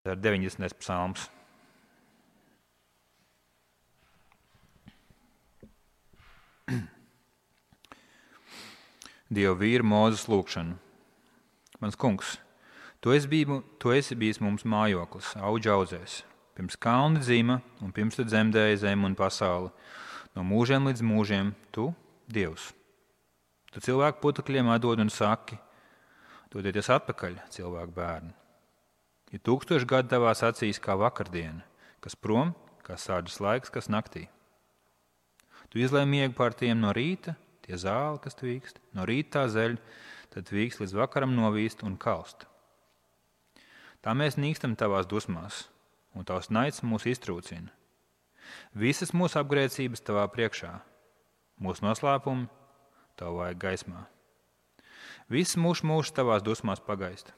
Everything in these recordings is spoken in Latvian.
Tā ir 90. psalms. Dieva vīra mūzes lūgšanu. Mans kungs, tu esi, biju, tu esi bijis mums mājoklis, audzēs, pirms kalna dzīma un pirms tu dzemdēji zemi un pasauli. No mūžiem līdz mūžiem tu, Dievs. Tu cilvēku putekļiem atdod un saki, dodieties atpakaļ, cilvēku bērni. Ja tūkstoši gadi tavās acīs kā vakardiena, kas prom, kā sāģis laiks, kas naktī. Tu izlēmi miegu pār tiem no rīta, tie zāli, kas tvīkst, no rīta tā zeļ, tad tvīkst līdz vakaram novīst un kalst. Tā mēs nīkstam tavās dusmās, un tavs naids mūs iztrūcina. Visas mūsu apgrēcības tavā priekšā, mūsu noslēpumi tavu vajag gaismā. Viss mūžs mūžs tavās dusmās pagaist.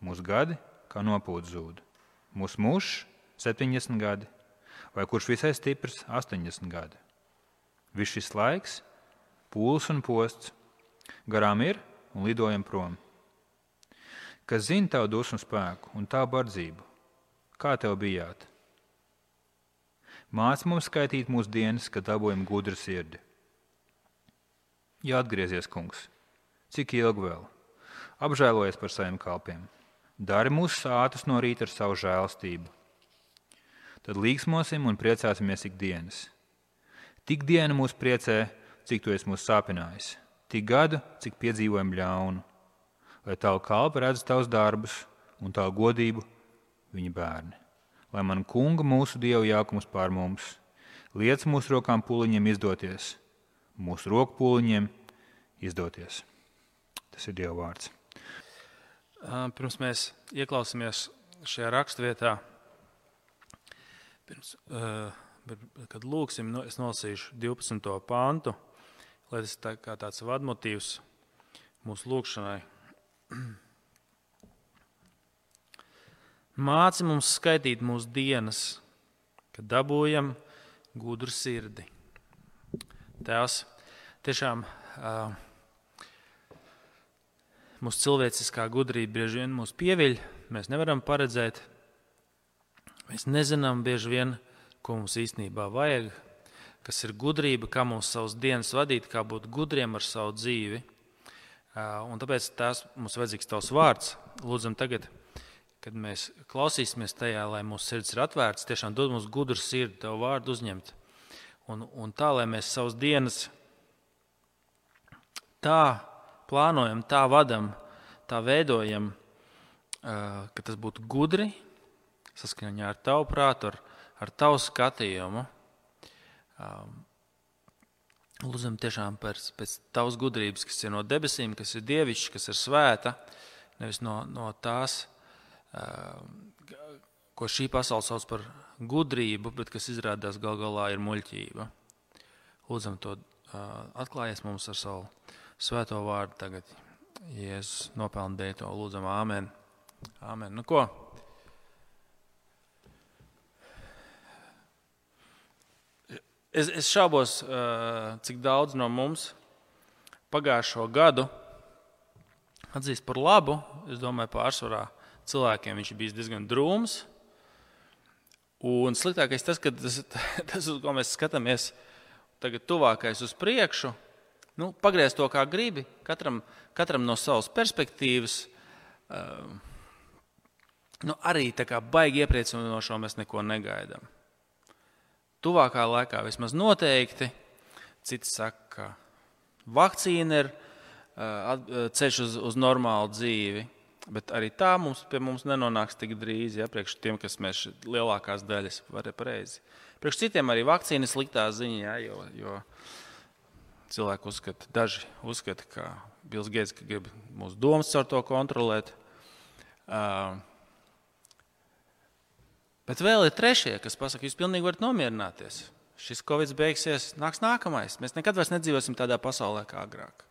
Mūsu gadi kā nopūta zūd. Mūsu mūžs 70 gadi, vai kurš visai stiprs 80 gadi. Viss šis laiks, pūles un posts, garām ir un lidojam prom. Kas zina tavu dusmu spēku un tavu bardzību, kā tev bijāt? Māc mums skaitīt mūsu dienas, kad dabūjam gudru sirdi. Jā, atgriezies, kungs, cik ilgi vēl? Apžēlojies par saviem kalpiem. Dari mūsu sātus no rīta ar savu žēlstību. Tad līksmosim un priecāsimies ikdienas. Tik diena mūs priecē, cik tu esi mūs sāpinājis, tik gadu, cik piedzīvojam ļaunu, lai tavu kalpu redz tavus darbus un tavu godību viņa bērni. Lai man kunga mūsu dievu jākums pār mums, liec mūsu rokām pūliņiem izdoties, mūsu roku pūliņiem izdoties. Tas ir Dieva vārds. Pirms mēs ieklausāmies šajā raksturvietā, pirms, kad lūksim, nu, es nolasīšu 12. pāntu, lai tas tā kā tāds vadmotīvs mūsu lūkšanai. Māci mums skaitīt mūsu dienas, kad dabūjam gudru sirdi. Tēvs, tiešām uh, mūsu cilvēciskā gudrība bieži vien mūs pieviļ, mēs nevaram paredzēt, mēs nezinām bieži vien, ko mums īstenībā vajag, kas ir gudrība, kā mums savus dienas vadīt, kā būt gudriem ar savu dzīvi. Un tāpēc tās mums vajadzīgs tavs vārds. Lūdzam tagad, kad mēs klausīsimies tajā, lai mūsu sirds ir atvērts, tiešām dod mums gudru sirdi, tavu vārdu uzņemt. Un, un tā, lai mēs savus dienas tā plānojam, tā vadam, tā veidojam, ka tas būtu gudri, saskaņā ar tavu prātu, ar, ar tavu skatījumu. Lūdzam tiešām pēc, pēc tavas gudrības, kas ir no debesīm, kas ir dievišķa, kas ir svēta, nevis no, no tās, ko šī pasaule sauc par gudrību, bet kas izrādās gal galā ir muļķība. Lūdzam to atklājies mums ar savu svēto vārdu tagad. Jēzus nopelna dēļ to lūdzam, Āmen. Āmen. Nu, ko? Es, es šaubos, cik daudz no mums pagājušo gadu atzīst par labu. Es domāju, pārsvarā cilvēkiem viņš bija diezgan drūms. Un sliktākais tas, ka tas, tas, uz ko mēs skatāmies, tagad tuvākais uz priekšu, Nu, pagriezt to kā gribi, katram, katram no savas perspektīvas. Uh, nu, arī tā kā baigi iepriecinošo mēs neko negaidām. Tuvākā laikā vismaz noteikti. Citi saka, ka vakcīna ir uh, ceļš uz, uz normālu dzīvi. Bet arī tā mums, mums nenonāks tik drīz, ja priekš tiem, kas mēs lielākās daļas var pareizi. Priekš citiem arī vakcīna ir sliktā ziņa, ja, jo, jo cilvēki uzskata, daži uzskata, ka Bills Gates grib mūsu domas ar to kontrolēt. Uh, bet vēl ir trešie, kas pasaka, jūs pilnīgi varat nomierināties. Šis Covid beigsies, nāks nākamais. Mēs nekad vairs nedzīvosim tādā pasaulē kā agrāk.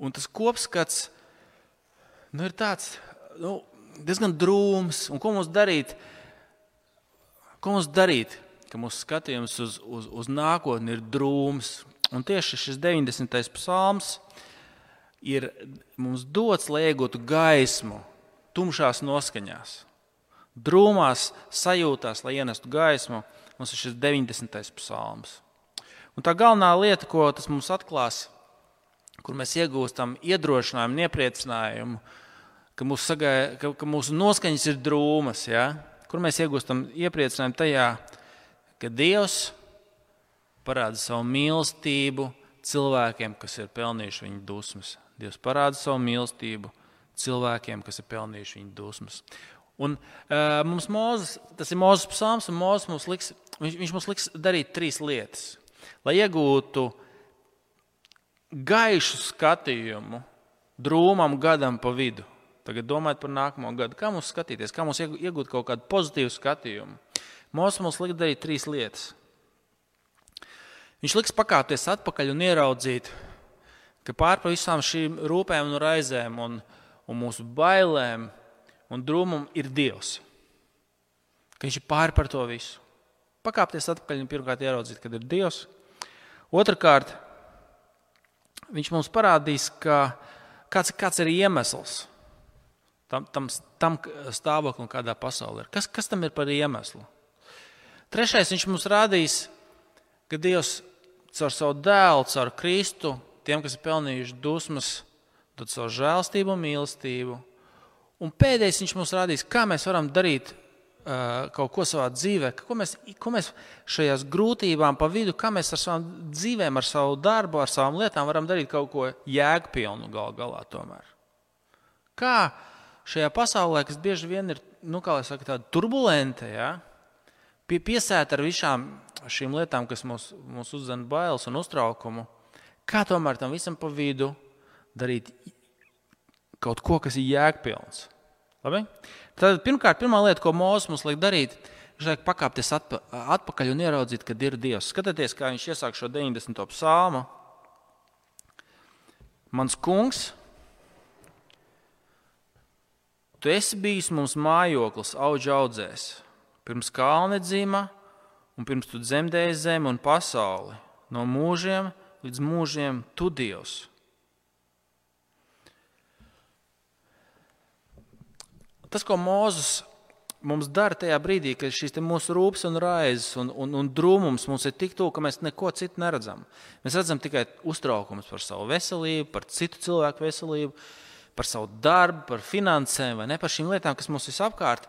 Un tas kopskats nu, ir tāds nu, diezgan drūms. Un ko mums darīt? Ko mums darīt, ka mūsu skatījums uz, uz, uz nākotni ir drūms, Un tieši šis 90. psalms ir mums dots, lai iegūtu gaismu tumšās noskaņās. drūmās sajūtās, lai ienestu gaismu. Mums ir šis 90. psalms. Un tā galvenā lieta, ko tas mums atklās, kur mēs iegūstam iedrošinājumu, iepriecinājumu, ka mūsu, sagai, ka, ka mūsu noskaņas ir drūmas, ja? kur mēs iegūstam iepriecinājumu tajā, ka Dievs parāda savu mīlestību cilvēkiem, kas ir pelnījuši viņa dusmas. Dievs parāda savu mīlestību cilvēkiem, kas ir pelnījuši viņa dusmas. Un, uh, mums Mūzes, tas ir Mūzes psalms, un Mūzes mums liks, viņš, viņš mums liks darīt trīs lietas. Lai iegūtu gaišu skatījumu drūmam gadam pa vidu. Tagad domājot par nākamo gadu, kā mums skatīties, kā mums iegūt kaut kādu pozitīvu skatījumu. Mūzes mums liks darīt trīs lietas. Viņš liks pakāpties atpakaļ un ieraudzīt, ka pār visām šīm rūpēm un raizēm un, un mūsu bailēm un drūmumu ir Dievs. Ka viņš ir pāri par to visu. Pakāpties atpakaļ un pirmkārt ieraudzīt, kad ir Dievs. Otrakārt, viņš mums parādīs, ka kāds, kāds ir iemesls tam, tam, tam stāvoklim, kādā pasaulē ir. Kas, kas tam ir par iemeslu? Trešais, viņš mums rādīs, ka Dievs caur savu dēlu, caur Kristu, tiem, kas ir pelnījuši dusmas, dod savu žēlstību un mīlestību Un pēdējais viņš mums rādīs, kā mēs varam darīt uh, kaut ko savā dzīvē, ko mēs, ko mēs šajās grūtībām pa vidu, kā mēs ar savām dzīvēm, ar savu darbu, ar savām lietām varam darīt kaut ko jēgpilnu gal galā tomēr. Kā šajā pasaulē, kas bieži vien ir, nu, kā lai saka, tāda turbulenta, ja, pie, piesēta ar visām šīm lietām, kas mūs, mūs uzdzen bailes un uztraukumu, kā tomēr tam visam pa vidu darīt kaut ko, kas ir jēgpilns. Labi? Tad pirmkārt, pirmā lieta, ko Mozus mums liek darīt, ir pakāpties atpa, atpakaļ un ieraudzīt, kad ir Dievs. Skatieties, kā viņš iesāk šo 90. psalmu. Mans kungs, tu esi bijis mums mājoklis, auga audzēs, pirms kalna dzīma un pirms tu dzemdēji zemi un pasauli. No mūžiem līdz mūžiem tu Dievs. Tas, ko Mozus mums dara tajā brīdī, kad šīs mūsu rūpes un raizes un, un, un drūmums mums ir tik tuvu, ka mēs neko citu neredzam. Mēs redzam tikai uztraukumus par savu veselību, par citu cilvēku veselību, par savu darbu, par finansēm vai ne par šīm lietām, kas mums visapkārt,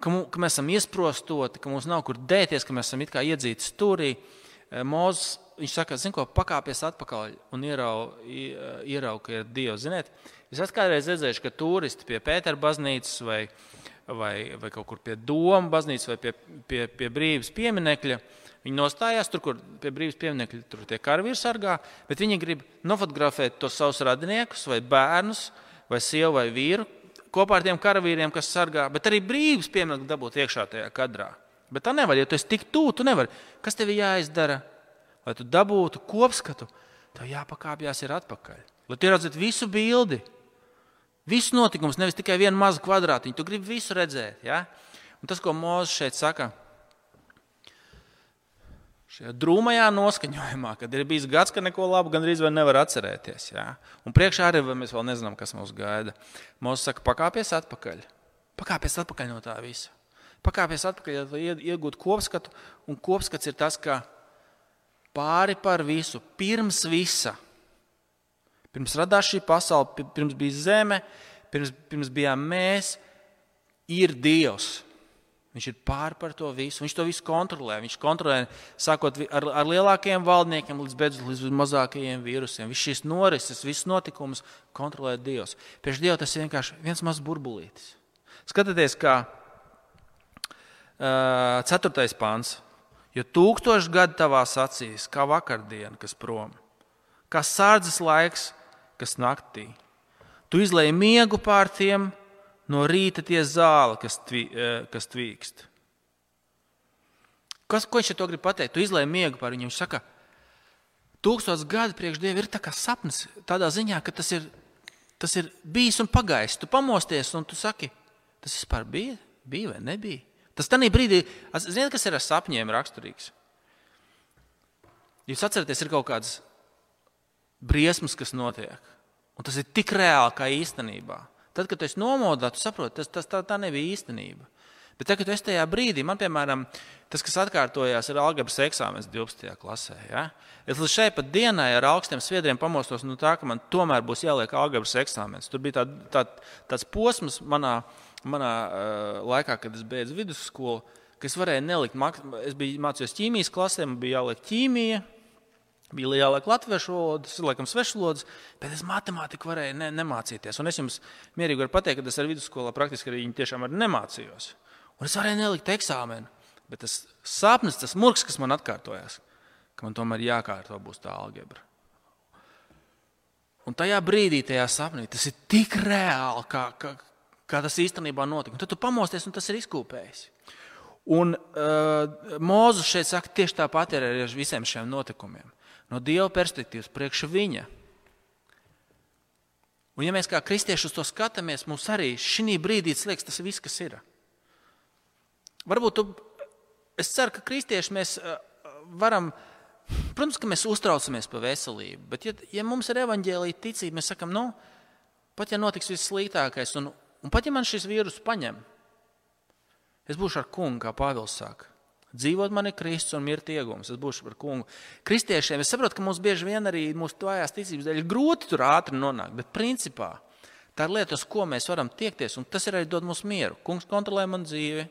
ka, mums, ka mēs esam iesprostoti, ka mums nav kur dēties, ka mēs esam it kā iedzīti stūrī. Eh, Mozus, viņš saka, zin ko, pakāpies atpakaļ un ieraugi, ierau, ka ir Dievs. Ziniet, Es kādreiz redzējis, ka turisti pie Pētera baznīcas vai, vai, vai kaut kur pie Doma baznīcas vai pie, pie, pie brīvības pieminekļa. Viņi nostājās tur, kur pie brīvības pieminekļa tur tie karavīri sargā, bet viņi grib nofotografēt tos savus radiniekus vai bērnus vai sievu vai vīru kopā ar tiem karavīriem, kas sargā, bet arī brīvības pieminekļu dabūt iekšā tajā kadrā. Bet tā nevar, ja tu esi tik tuvu, tu nevari. Kas tev jāizdara, lai tu dabūtu kopskatu? Tev jāpakāpjas ir atpakaļ, lai tu ieraudzītu visu bildi. Viss notikums, nevis tikai viena maza kvadrātiņa. Tu gribi visu redzēt. Ja? Un tas, ko Mozus šeit saka, šajā drūmajā noskaņojumā, kad ir bijis gads, ka neko labu gandrīz nevar atcerēties. Ja? Un priekšā arī mēs vēl nezinām, kas mūs gaida. Mozus saka, pakāpies atpakaļ. Pakāpies atpakaļ no tā visa. Pakāpies atpakaļ, lai iegūtu kopskatu. Un kopskats ir tas, ka pāri par visu, pirms visa Pirms radās šī pasaule, pirms bija zeme, pirms, pirms bijām mēs, ir Dievs. Viņš ir pāri par to visu. Viņš to visu kontrolē. Viņš kontrolē sākot ar, ar lielākajiem valdniekiem līdz, beidzot, līdz mazākajiem vīrusiem. Viss šīs norises, viss notikums kontrolē Dievs. Pēc Dieva tas ir vienkārši viens mazs burbulītis. Skatieties, kā uh, ceturtais pāns. Jo tūkstoši gadi tavās acīs, kā vakardiena, kas prom, kā sārdzes laiks, kas naktī. Tu izlēji miegu pār tiem, no rīta tie zāle, kas, tvī, eh, kas tvīkst. Kas, ko viņš to grib pateikt? Tu izlēji miegu pār viņu. Viņš saka, tūkstoš gadu priekš Dieva ir tā kā sapnis, tādā ziņā, ka tas ir, tas ir bijis un pagājis. Tu pamosties un tu saki, tas vispār bija, bija vai nebija. Tas tajā brīdī, ziniet, kas ir ar sapņiem raksturīgs. Jūs atceraties, ir kaut kādas briesmas, kas notiek. Un tas ir tik reāli kā īstenībā. Tad, kad es nomodā, tu saproti, tas, tas tā, tā nebija īstenība. Bet tagad, kad es tajā brīdī, man piemēram, tas, kas atkārtojās, ir algebras eksāmenis 12. klasē. Ja? Es līdz šai pat dienai ar augstiem sviedriem pamostos no tā, ka man tomēr būs jāliek algebras eksāmenis. Tur bija tā, tā, tāds posms manā, manā uh, laikā, kad es beidzu vidusskolu, ka es varēju nelikt, es biju mācījos ķīmijas klasē, man bija jāliek ķīmija. Bija liela latviešu valoda, laikam svešvalodas, bet es matemātiku varēju ne, nemācīties. Un es jums mierīgi varu pateikt, ka es ar vidusskolā praktiski arī tiešām arī nemācījos. Un es varēju nelikt eksāmenu, bet tas sapnis, tas murgs, kas man atkārtojās, ka man tomēr jākārto būs tā algebra. Un tajā brīdī, tajā sapnī, tas ir tik reāli, kā, kā, kā tas īstenībā notika. Un tad tu pamosties, un tas ir izkūpējis. Un uh, Mozus šeit saka, tieši tāpat ar visiem šiem notikumiem. No Dieva perspektīvas, priekš viņa. Un, ja mēs kā kristieši uz to skatāmies, mums arī šī brīdī liekas, tas viss, kas ir. Varbūt tu, es ceru, ka kristieši mēs eh, varam, protams, ka mēs uztraucamies par veselību, bet ja, ja mums ir evaņģēlīja ticība, mēs sakam, nu, pat ja notiks viss sliktākais, un, un pat ja man šis vīrus paņem, es būšu ar kungu, kā Pāvils saka. Dzīvot man ir Kristus un mirt iegūms. Es būšu par kungu. Kristiešiem es saprotu, ka mums bieži vien arī mūsu tvājās ticības dēļ ir grūti tur ātri nonākt, bet principā tā ir lieta, uz ko mēs varam tiekties, un tas arī dod mums mieru. Kungs kontrolē man dzīvi,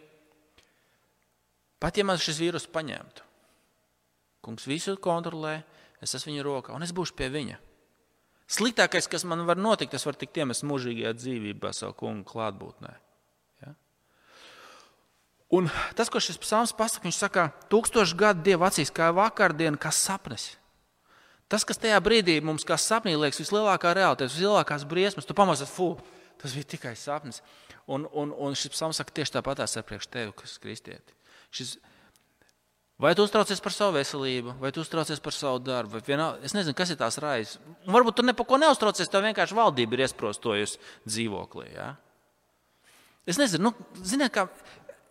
Pat ja man šis vīrus paņemtu, kungs visu kontrolē, es esmu viņa rokā un es būšu pie viņa. Sliktākais, kas man var notikt, tas var tikt iemest mūžīgajā dzīvībā, savu kungu klātbūtnē. Un tas, ko šis psalms pasaka, viņš saka, tūkstošu gadu dievu acīs kā vakardiena, kā sapnis. Tas, kas tajā brīdī mums kā sapnī liekas vislielākā realitāte, vislielākās briesmas, tu pamazs, fu, tas bija tikai sapnis. Un, un, un šis psalms saka tieši tāpatās ar priekš tevi, kas kristieti. Šis, vai tu uztraucies par savu veselību, vai tu uztraucies par savu darbu, vienā, es nezinu, kas ir tās raizes. Varbūt tu neko neuztraucies, tev vienkārši valdība ir iesprostojusi dzīvoklī. Ja? Es nezinu, nu, ziniet, kā,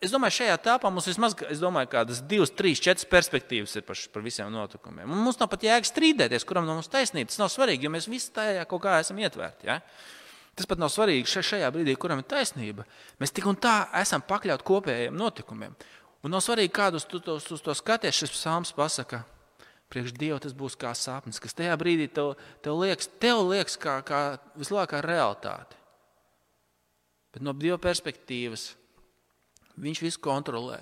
es domāju, šajā tāpā mums vismaz domāju, kādas divas, trīs, četras perspektīvas ir par, par visiem notikumiem. Un mums nav pat jēga strīdēties, kuram no mums taisnība. Tas nav svarīgi, jo mēs visi tajā kaut kā esam ietvērti. Ja? Tas pat nav svarīgi šajā brīdī, kuram ir taisnība. Mēs tik un tā esam pakļauti kopējiem notikumiem. Un nav svarīgi, kādus tu tos, uz to skaties, šis psalms pasaka. Priekš Dieva tas būs kā sapnis, kas tajā brīdī tev, tev liekas, tev liekas kā, kā vislielākā realitāte. Bet no Dieva perspektīvas Viņš visu kontrolē.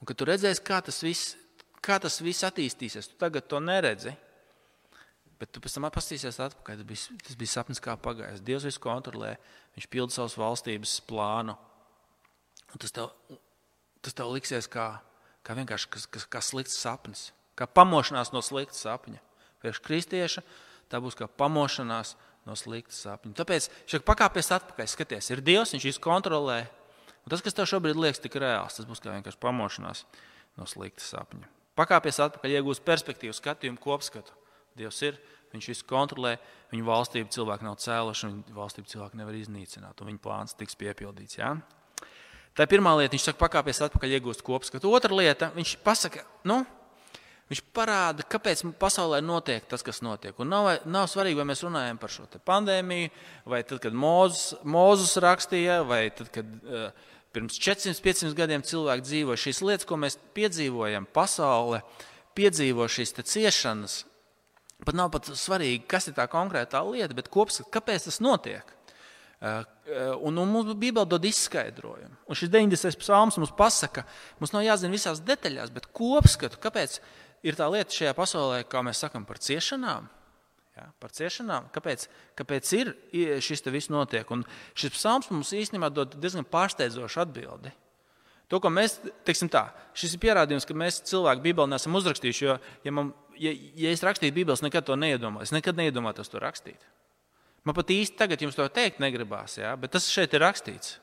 Un kad tu redzēsi, kā tas viss, kā tas viss attīstīsies, tu tagad to neredzi. Bet tu pēc tam apstāsies atpakaļ. Tas bija, tas bija sapnis, kā pagājis. Dievs visu kontrolē, Viņš pilda savas valstības plānu. Un tas tev, tas tev liksies kā, kā vienkārši kas, kas, kā slikts sapnis, kā pamošanās no slikta sapņa. Priekš kristieša tā būs kā pamošanās no slikta sapņa. Tāpēc šeit pakāpies atpakaļ, skaties, ir Dievs, viņš visu kontrolē. Un tas, kas tev šobrīd liekas tik reāls, tas būs kā vienkārši pamošanās no slikta sapņa. Pakāpies atpakaļ, iegūst perspektīvu, skatījumu, kopskatu. Dievs ir, viņš visu kontrolē, viņa valstību cilvēki nav cēluši, viņa valstību cilvēki nevar iznīcināt, un viņa plāns tiks piepildīts. Ja? Tā ir pirmā lieta, viņš saka, pakāpties atpakaļ, iegūst kopskatu. Otra lieta, viņš pasaka, nu, viņš parāda, kāpēc pasaulē notiek tas, kas notiek. Un nav, nav svarīgi, vai mēs runājam par šo pandēmiju, vai tad, kad Mozus, Mozus rakstīja, vai tad, kad uh, pirms 400-500 gadiem cilvēki dzīvoja šīs lietas, ko mēs piedzīvojam, pasaule piedzīvo šīs ciešanas. Pat nav pat svarīgi, kas ir tā konkrētā lieta, bet kopskats, kāpēc tas notiek. Eh, eh, un, un mums Bībele dod izskaidrojumu. Un šis 90. psalms mums pasaka, mums nav jāzina visās detaļās, bet kopskatu, kāpēc ir tā lieta šajā pasaulē, kā mēs sakām, par ciešanām. Ja, par ciešanām. Kāpēc, kāpēc ir šis viss notiek? Un šis psalms mums īstenībā dod diezgan pārsteidzošu atbildi. To, ko mēs, teiksim tā, šis ir pierādījums, ka mēs cilvēki Bībeli neesam uzrakstījuši. Jo, ja, man, ja, ja es rakstītu Bībeles, nekad to neiedomājos. Es nekad neiedomājos to rakstīt. Man pat īsti tagad jums to teikt negribās, ja? bet tas šeit ir rakstīts.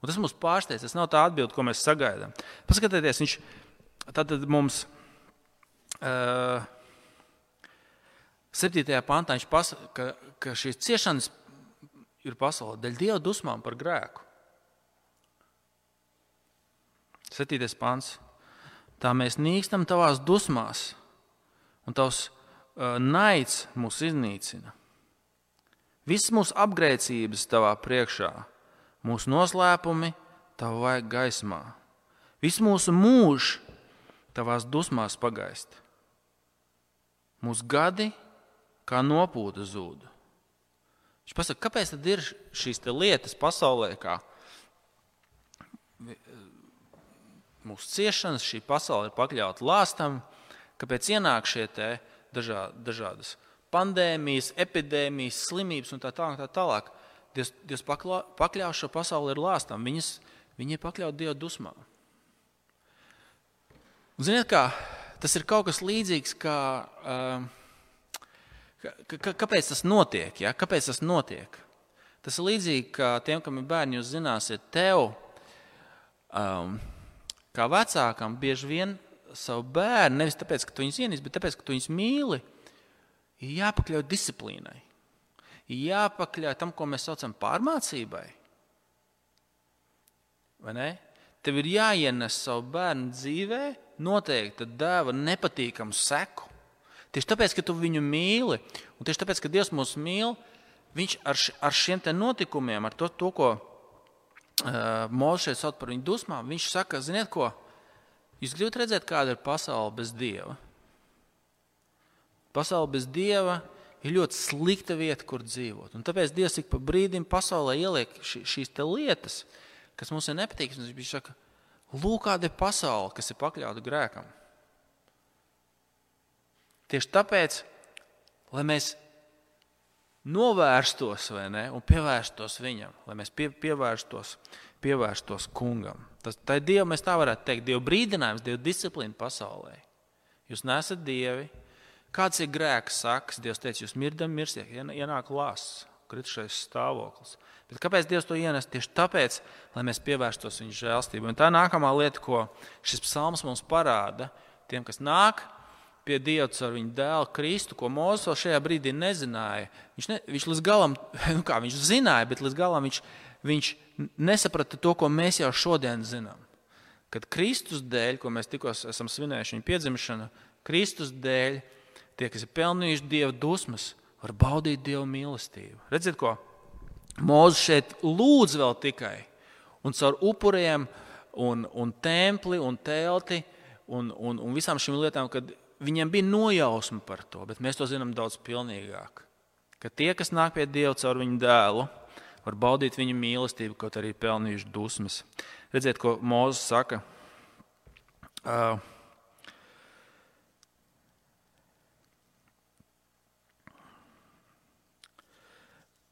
Un tas mums pārsteidz. Tas nav tā atbilde, ko mēs sagaidām. Paskatieties, viņš tad mums. Uh, 7. pantā viņš pasaka, ka, ka šīs ciešanas ir pasaulē dēļ dieva dusmām par grēku. 7. pants. Tā mēs nīkstam tavās dusmās, un tavs uh, naids mūs iznīcina. Viss mūsu apgrēcības tavā priekšā, mūsu noslēpumi tavu vajag gaismā. Visu mūsu mūžu tavās dusmās pagaist. Mūsu gadi kā nopūta zūd. Viņš pasaka, kāpēc tad ir šīs lietas pasaulē, kā mūsu ciešanas, šī pasaule ir pakļauta lāstam, kāpēc ienāk šie dažā, dažādas pandēmijas, epidēmijas, slimības un tā tālāk. Tā tālāk. Dievs, Dievs pakļauj šo pasauli ar lāstam. Viņas, viņi ir pakļauti Dieva dusmām. Ziniet, kā tas ir kaut kas līdzīgs, kā, kā, kāpēc tas notiek? Ja? Kāpēc tas notiek? Tas ir līdzīgi kā tiem, kam ir bērni, jūs zināsiet, tev, um, kā vecākam, bieži vien savu bērnu, nevis tāpēc, ka tu viņus ienīsti, bet tāpēc, ka tu viņus mīli, ir jāpakļauj disciplīnai. Jāpakļauj tam, ko mēs saucam par pārmācībai. Tev ir jāienes savu bērnu dzīvē noteikti dēva nepatīkamu seku. Tieši tāpēc, ka tu viņu mīli, un tieši tāpēc, ka Dievs mūs mīl, viņš ar, š, ar šiem notikumiem, ar to, to ko uh, Mozus sauc par viņu dusmām, viņš saka, ziniet, ko? Jūs gribat redzēt, kāda ir pasaule bez Dieva? Pasaule bez Dieva ir ļoti slikta vieta, kur dzīvot. Un tāpēc Dievs ik pa brīdim pasaulē ieliek ši, šīs lietas, kas mums ir nepatīkamas. Viņš saka, lūk, kāda ir pasaule, kas ir pakļauta grēkam. Tieši tāpēc, lai mēs novērstos ne, un pievērstos viņam, lai mēs pie, pievērstos, pievērstos kungam. Tas, ir Dieva, mēs tā varētu teikt, Dieva brīdinājums, Dieva disciplīna pasaulē. Jūs nesat dievi, Kāds ir grēks, saka, Dievs teica, jūs mirdam, mirsiet, ienāk lāsts, kritušais stāvoklis. Bet kāpēc Dievs to ienes? Tieši tāpēc, lai mēs pievērstos viņa žēlstībai. Tā nākamā lieta, ko šis psalms mums parāda, tiem, kas nāk pie Dieva ar viņu dēlu Kristu, ko Mozus vēl šajā brīdī nezināja. Viņš, ne, viņš līdz galam, nu kā viņš zināja, bet līdz galam viņš, viņš nesaprata to, ko mēs jau šodien zinām. Kad Kristus dēļ, ko mēs tikko esam svinējuši viņa piedzimšanu, Kristus dēļ tie, kas ir pelnījuši dieva dusmas, var baudīt dieva mīlestību. Redziet, ko Mozus šeit lūdz vēl tikai. Un caur upuriem, un, un templi, un telti, un, un, un visām šīm lietām, kad viņiem bija nojausma par to, bet mēs to zinām daudz pilnīgāk. Ka tie, kas nāk pie Dieva caur viņu dēlu, var baudīt viņa mīlestību, kaut arī pelnījuši dusmas. Redziet, ko Mozus saka. Uh,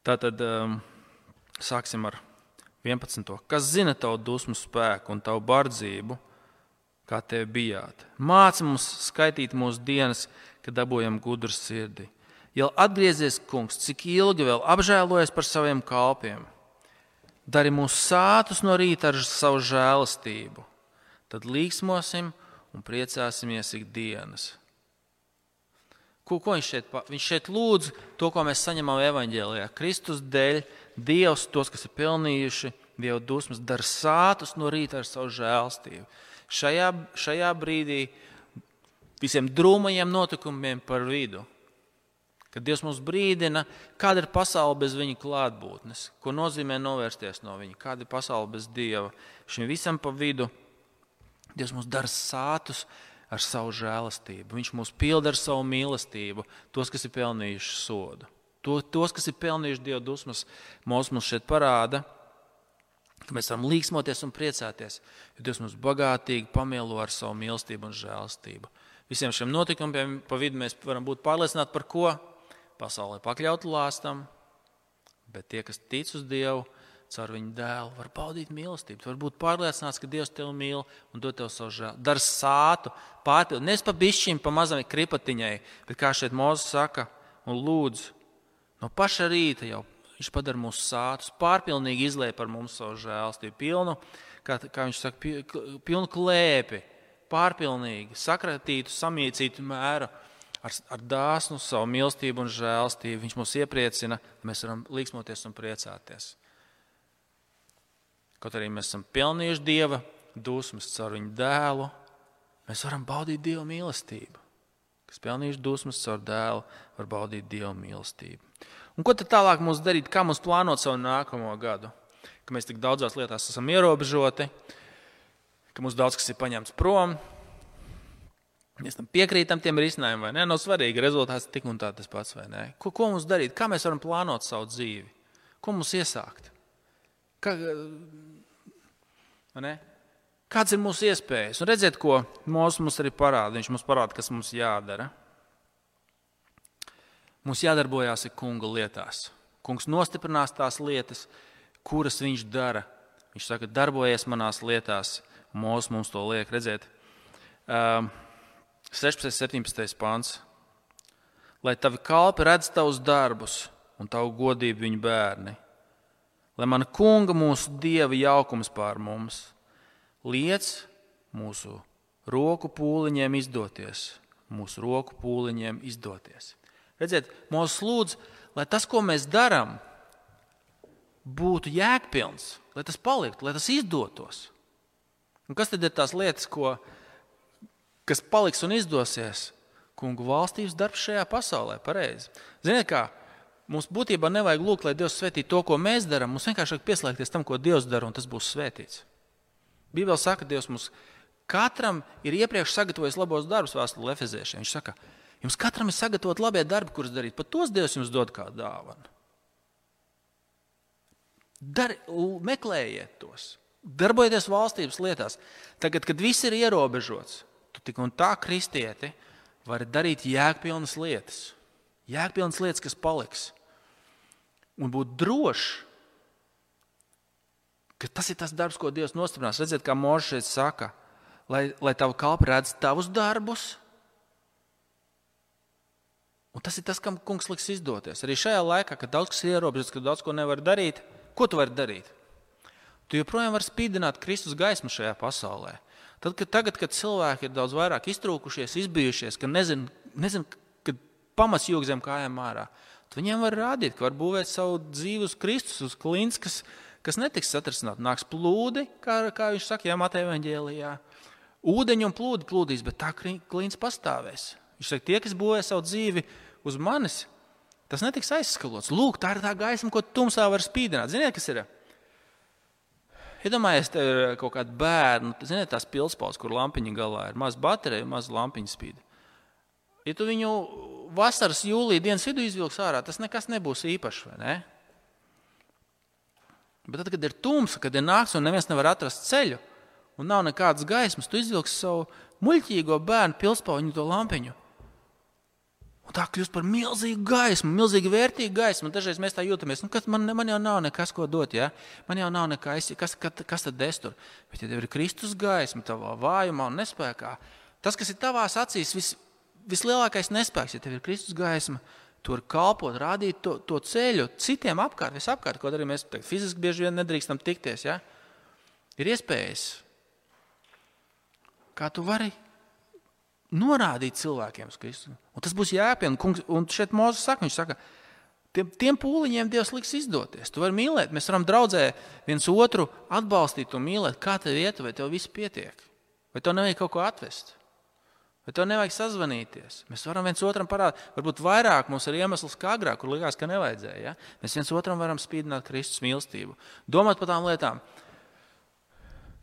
Tātad um, sāksim ar 11. Kas zina tavu dusmu spēku un tavu bardzību, kā tev bijāt? Māci mums skaitīt mūsu dienas, kad dabūjam gudru sirdi. Jau atgriezies, kungs, cik ilgi vēl apžēlojies par saviem kalpiem. Dari mūs sātus no rīta ar savu žēlastību. Tad līksmosim un priecāsimies ikdienas. Ko, ko viņš šeit, viņš šeit lūdz? To, ko mēs saņemam evaņģēlijā. Kristus dēļ Dievs, tos, kas ir pelnījuši Dieva dusmas, dara sātus no rīta ar savu žēlstību. Šajā, šajā brīdī visiem drūmajiem notikumiem par vidu, kad Dievs mums brīdina, kāda ir pasaule bez viņa klātbūtnes, ko nozīmē novērsties no viņa, kāda ir pasaule bez Dieva. Šim visam pa vidu Dievs mums dara sātus ar savu žēlastību. Viņš mūs pilda ar savu mīlestību, tos, kas ir pelnījuši sodu. To, tos, kas ir pelnījuši Dieva dusmas, mums, mums šeit parāda, ka mēs varam līksmoties un priecāties, jo Dievs mums bagātīgi pamielo ar savu mīlestību un žēlastību. Visiem šiem notikumiem pa vidu mēs varam būt pārliecināti par ko? Pasaulē pakļaut lāstam, bet tie, kas tic uz Dievu, caur viņu dēlu, var baudīt mīlestību. Tu vari būt pārliecināts, ka Dievs tevi mīl un dod tev savu žēl. Dar sātu, pārpildīt, nevis pa bišķiņam, pa mazam kripatiņai, bet kā šeit Mozus saka un lūdz, no paša rīta jau viņš padara mūsu sātus, pārpilnīgi izlēja par mums savu žēlstību, pilnu, kā, kā viņš saka, pilnu klēpi, pārpilnīgi sakratītu, samīcītu mēru. Ar, ar dāsnu, savu mīlestību un žēlstību viņš mūs iepriecina, mēs varam līksmoties un priecāties. Kaut arī mēs esam pelnījuši dieva dusmas caur viņu dēlu, mēs varam baudīt dieva mīlestību. Kas pelnījuši dusmas caur dēlu, var baudīt dieva mīlestību. Un ko tad tālāk mums darīt? Kā mums plānot savu nākamo gadu? ka mēs tik daudzās lietās esam ierobežoti, ka mums daudz kas ir paņemts prom. Mēs tam piekrītam tiem risinājumiem, vai ne? Nav svarīgi, rezultāts tik un tā tas pats, vai ne? Ko, ko mums darīt? Kā mēs varam plānot savu dzīvi? Ko mums iesākt? Kā, Kāds ir mūsu iespējas? Un redziet, ko Mozus mums arī parāda. Viņš mums parāda, kas mums jādara. Mums jādarbojās kunga lietās. Kungs nostiprinās tās lietas, kuras viņš dara. Viņš saka, darbojies manās lietās. Mozus mums to liek redzēt. Um, 16. un 17. pāns. Lai tavi kalpi redz tavus darbus un tavu godību viņu bērni. Lai mana kunga mūsu dieva jaukums pār mums liec mūsu roku pūliņiem izdoties. Mūsu roku pūliņiem izdoties. Redziet, mūsu lūdz, lai tas, ko mēs darām, būtu jēgpilns, lai tas paliktu, lai tas izdotos. Un kas tad ir tās lietas, ko, kas paliks un izdosies? Kungu valstības darbs šajā pasaulē, pareizi. Ziniet, kā mums būtībā nevajag lūgt, lai Dievs svētī to, ko mēs darām. Mums vienkārši vajag pieslēgties tam, ko Dievs dara, un tas būs svētīts. Bībeli saka, Dievs mums katram ir iepriekš sagatavojis labos darbus vēstulē Efeziešiem. Viņš saka, jums katram ir sagatavot labie darbi, kurus darīt. Pat tos Dievs jums dod kā dāvanu. Dar, meklējiet tos, darbojieties valstības lietās. Tagad, kad viss ir ierobežots, tu tik un tā kristieti vari darīt jēgpilnas lietas. Jēgpilnas lietas, kas paliks. Un būt drošs, ka tas ir tas darbs, ko Dievs nostiprinās. Redziet, kā Mošs šeit saka, lai, lai tavu kalpi redz tavus darbus. Un tas ir tas, kam kungs liks izdoties. Arī šajā laikā, kad daudz kas ir ierobežots, kad daudz ko nevar darīt, ko tu vari darīt? Tu joprojām vari spīdināt Kristus gaismu šajā pasaulē. Tad, kad, tagad, kad cilvēki ir daudz vairāk iztrūkušies, izbijušies, ka nezinu, nezin, kad pamats jūg zem kājām ārā, tad viņiem var rādīt, ka var būvēt savu dzīvi uz Kristus, uz klints, kas, kas netiks satrisināt. Nāks plūdi, kā, kā viņš saka, Jā, Mateja Vāģēlijā. Ūdeņi un plūdi plūdīs, bet tā klīns pastāvēs. Viņš saka, tie, kas būvē savu dzīvi uz manis, tas netiks aizskalots. Lūk, tā ir tā gaisma, ko tumsā var spīdināt. Ziniet, kas ir? Iedomājieties, ja te ir kaut kāda bērna, ziniet, tās pilspaudas, kur lampiņa galā ir maza baterija, maza lampiņa spīd. Ja tu viņu vasaras jūlijā dienas vidū izvilks ārā, tas nekas nebūs īpašs. Ne? Bet tad, kad ir tumsa, kad ir naktis un neviens nevar atrast ceļu, un nav nekādas gaismas, tu izvilksi savu muļķīgo bērnu pilspauņu to lampiņu. Un tā kļūst par milzīgu gaismu, milzīgi vērtīgu gaismu. Dažreiz mēs tā jūtamies, nu, ka man, man jau nav nekas, ko dot. Ja? Man jau nav nekas, kas, kas, kas tad es tur. Bet, ja tev ir Kristus gaisma, tavā vājumā un nespējā, tas, kas ir tavās acīs, vis, vislielākais nespēks, ja tev ir Kristus gaisma, tur kalpot, rādīt to, to ceļu citiem apkārt, visapkārt, kaut arī mēs tagad, fiziski bieži vien nedrīkstam tikties. Ja? Ir iespējas, kā tu vari norādīt cilvēkiem uz Kristu. Un tas būs jāpien. Un šeit Mozus saka, viņš saka, tiem, tiem pūliņiem Dievs liks izdoties. Tu vari mīlēt, mēs varam draudzē viens otru atbalstīt un mīlēt, kā tev iet, vai tev viss pietiek. Vai tev nevajag kaut ko atvest? Vai tev nevajag sazvanīties? Mēs varam viens otram parādīt, varbūt vairāk mums ir iemesls kā agrāk, kur likās, ka nevajadzēja. Ja? Mēs viens otram varam spīdināt Kristus mīlestību, domāt par tām lietām.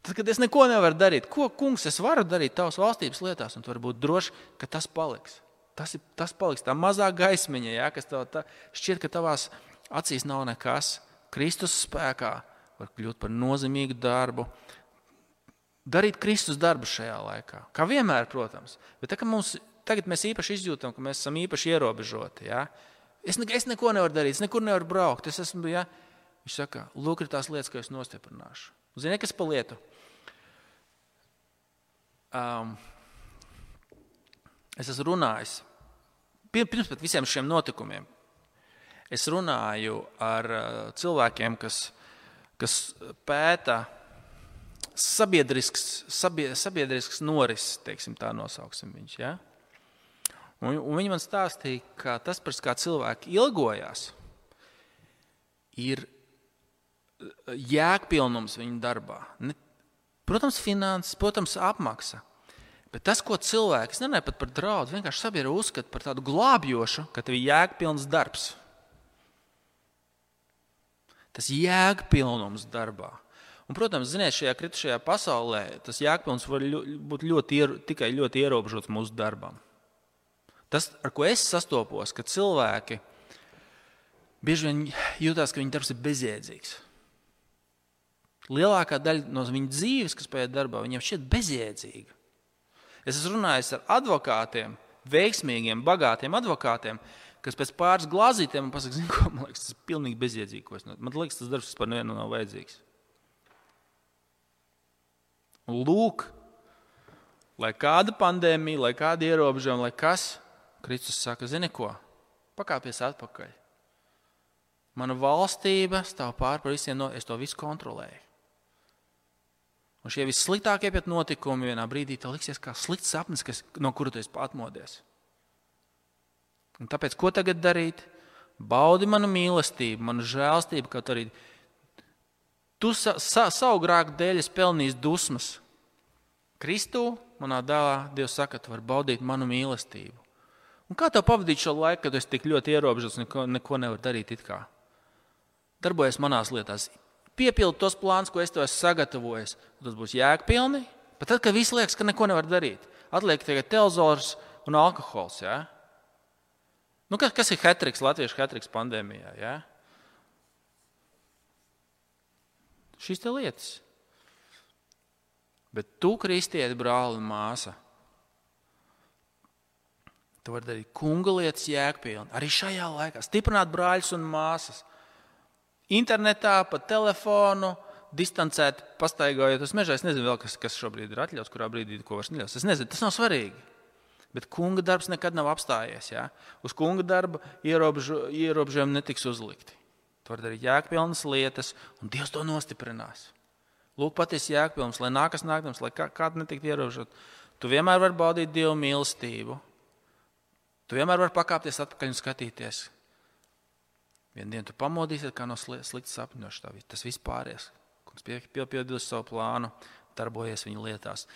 Tad, kad es neko nevaru darīt, ko kungs es varu darīt tavas valstības lietās, un tu vari būt drošs, ka tas paliks. Tas, ir, tas paliks tā mazā gaismiņa, ja, kas tev tā, šķiet, ka tavās acīs nav nekas. Kristus spēkā var kļūt par nozīmīgu darbu, darīt Kristus darbu šajā laikā. Kā vienmēr, protams. Bet tā, mums, tagad mēs īpaši izjūtam, ka mēs esam īpaši ierobežoti. Ja? Es, ne, es neko nevaru darīt, es nekur nevaru braukt. Es esmu, ja? Viņš saka, lūk, ir tās lietas, ko es nostiprināšu. Ziniet, kas pa lietu? Um, es esmu runājis pirms visiem šiem notikumiem. Es runāju ar uh, cilvēkiem, kas, kas pēta sabiedrisks, sabie, sabiedrisks norises, teiksim, tā nosauksim viņš. Ja? Un, un viņi man stāstīja, ka tas, par kā cilvēki ilgojās, ir jēgpilnums viņu darbā. Ne, protams, finanses, protams, apmaksa. Bet tas, ko cilvēks nenē pat par draudu, vienkārši sabiedrība uzskata par tādu glābjošu, ka tev ir jēgpilns darbs. Tas jēgpilnums darbā. Un, protams, ziniet, šajā kritušajā pasaulē tas jēgpilns var būt ļoti, tikai ļoti ierobežots mūsu darbam. Tas, ar ko es sastopos, ka cilvēki bieži vien jūtas, ka viņu darbs ir bezjēdzīgs. Lielākā daļa no viņu dzīves, kas paiet darbā, viņiem šķiet bezjēdzīga. Es esmu runājis ar advokātiem, veiksmīgiem, bagātiem advokātiem, kas pēc pāris glāzītēm man pasakā, ko man liekas, tas ir pilnīgi bezjēdzīgi. Man liekas, tas darbs vispār nevienam nav vajadzīgs. Lūk, lai kāda pandēmija, lai kāda ierobežojuma, lai kas, Kristus saka, zini ko, pakāpies atpakaļ. Mana valstība stāv pāri par visiem, no, es to visu kontrolēju. Un šie vissliktākie notikumi vienā brīdī tev liksies kā slikts sapnis, kas, no kura tu esi atmodies. Un tāpēc, ko tagad darīt? Baudi manu mīlestību, manu žēlstību, kaut arī tu sa, sa, savu grēku dēļ esi pelnījis dusmas. Kristū, manā dēlā, Dievs saka, tu vari baudīt manu mīlestību. Un kā tev pavadīt šo laiku, kad esi tik ļoti ierobežots un neko, neko nevar darīt? Darbojies manās lietās, piepildi tos plānus, ko es tev esmu sagatavojis. Tas būs jēgpilni. Pat tad, kad viss liekas, ka neko nevar darīt, atliek tikai televizors un alkohols. Ja? Nu, kas, kas ir hetriks, latviešu hetriks pandēmijā? Ja? Šīs lietas. Bet tu, kristieti, brāli un māsa, tu vari darīt kunga lietas jēgpilni. Arī šajā laikā stiprināt brāļus un māsas internetā, pa telefonu, distancēt, pastaigājot uz meža. Es nezinu, vēl, kas, kas šobrīd ir atļauts, kurā brīdī ko vairs neļaus. Es nezinu, tas nav svarīgi. Bet kunga darbs nekad nav apstājies. Ja? Uz kunga darba ierobežu, ierobežojumi netiks uzlikti. Tu vari darīt jēgpilnas lietas, un Dievs to nostiprinās. Lūk, patiesi jēgpilns, lai nākas nākdams, lai kā, kāda netiktu ierobežot. Tu vienmēr vari baudīt Dieva mīlestību. Tu vienmēr vari pakāpties atpakaļ un skatīties, Vienu dienu tu pamodīsies kā no sliktas sapņošanas. Tas viss pāries. Kungs piepildīs savu plānu, darbojies viņa lietās.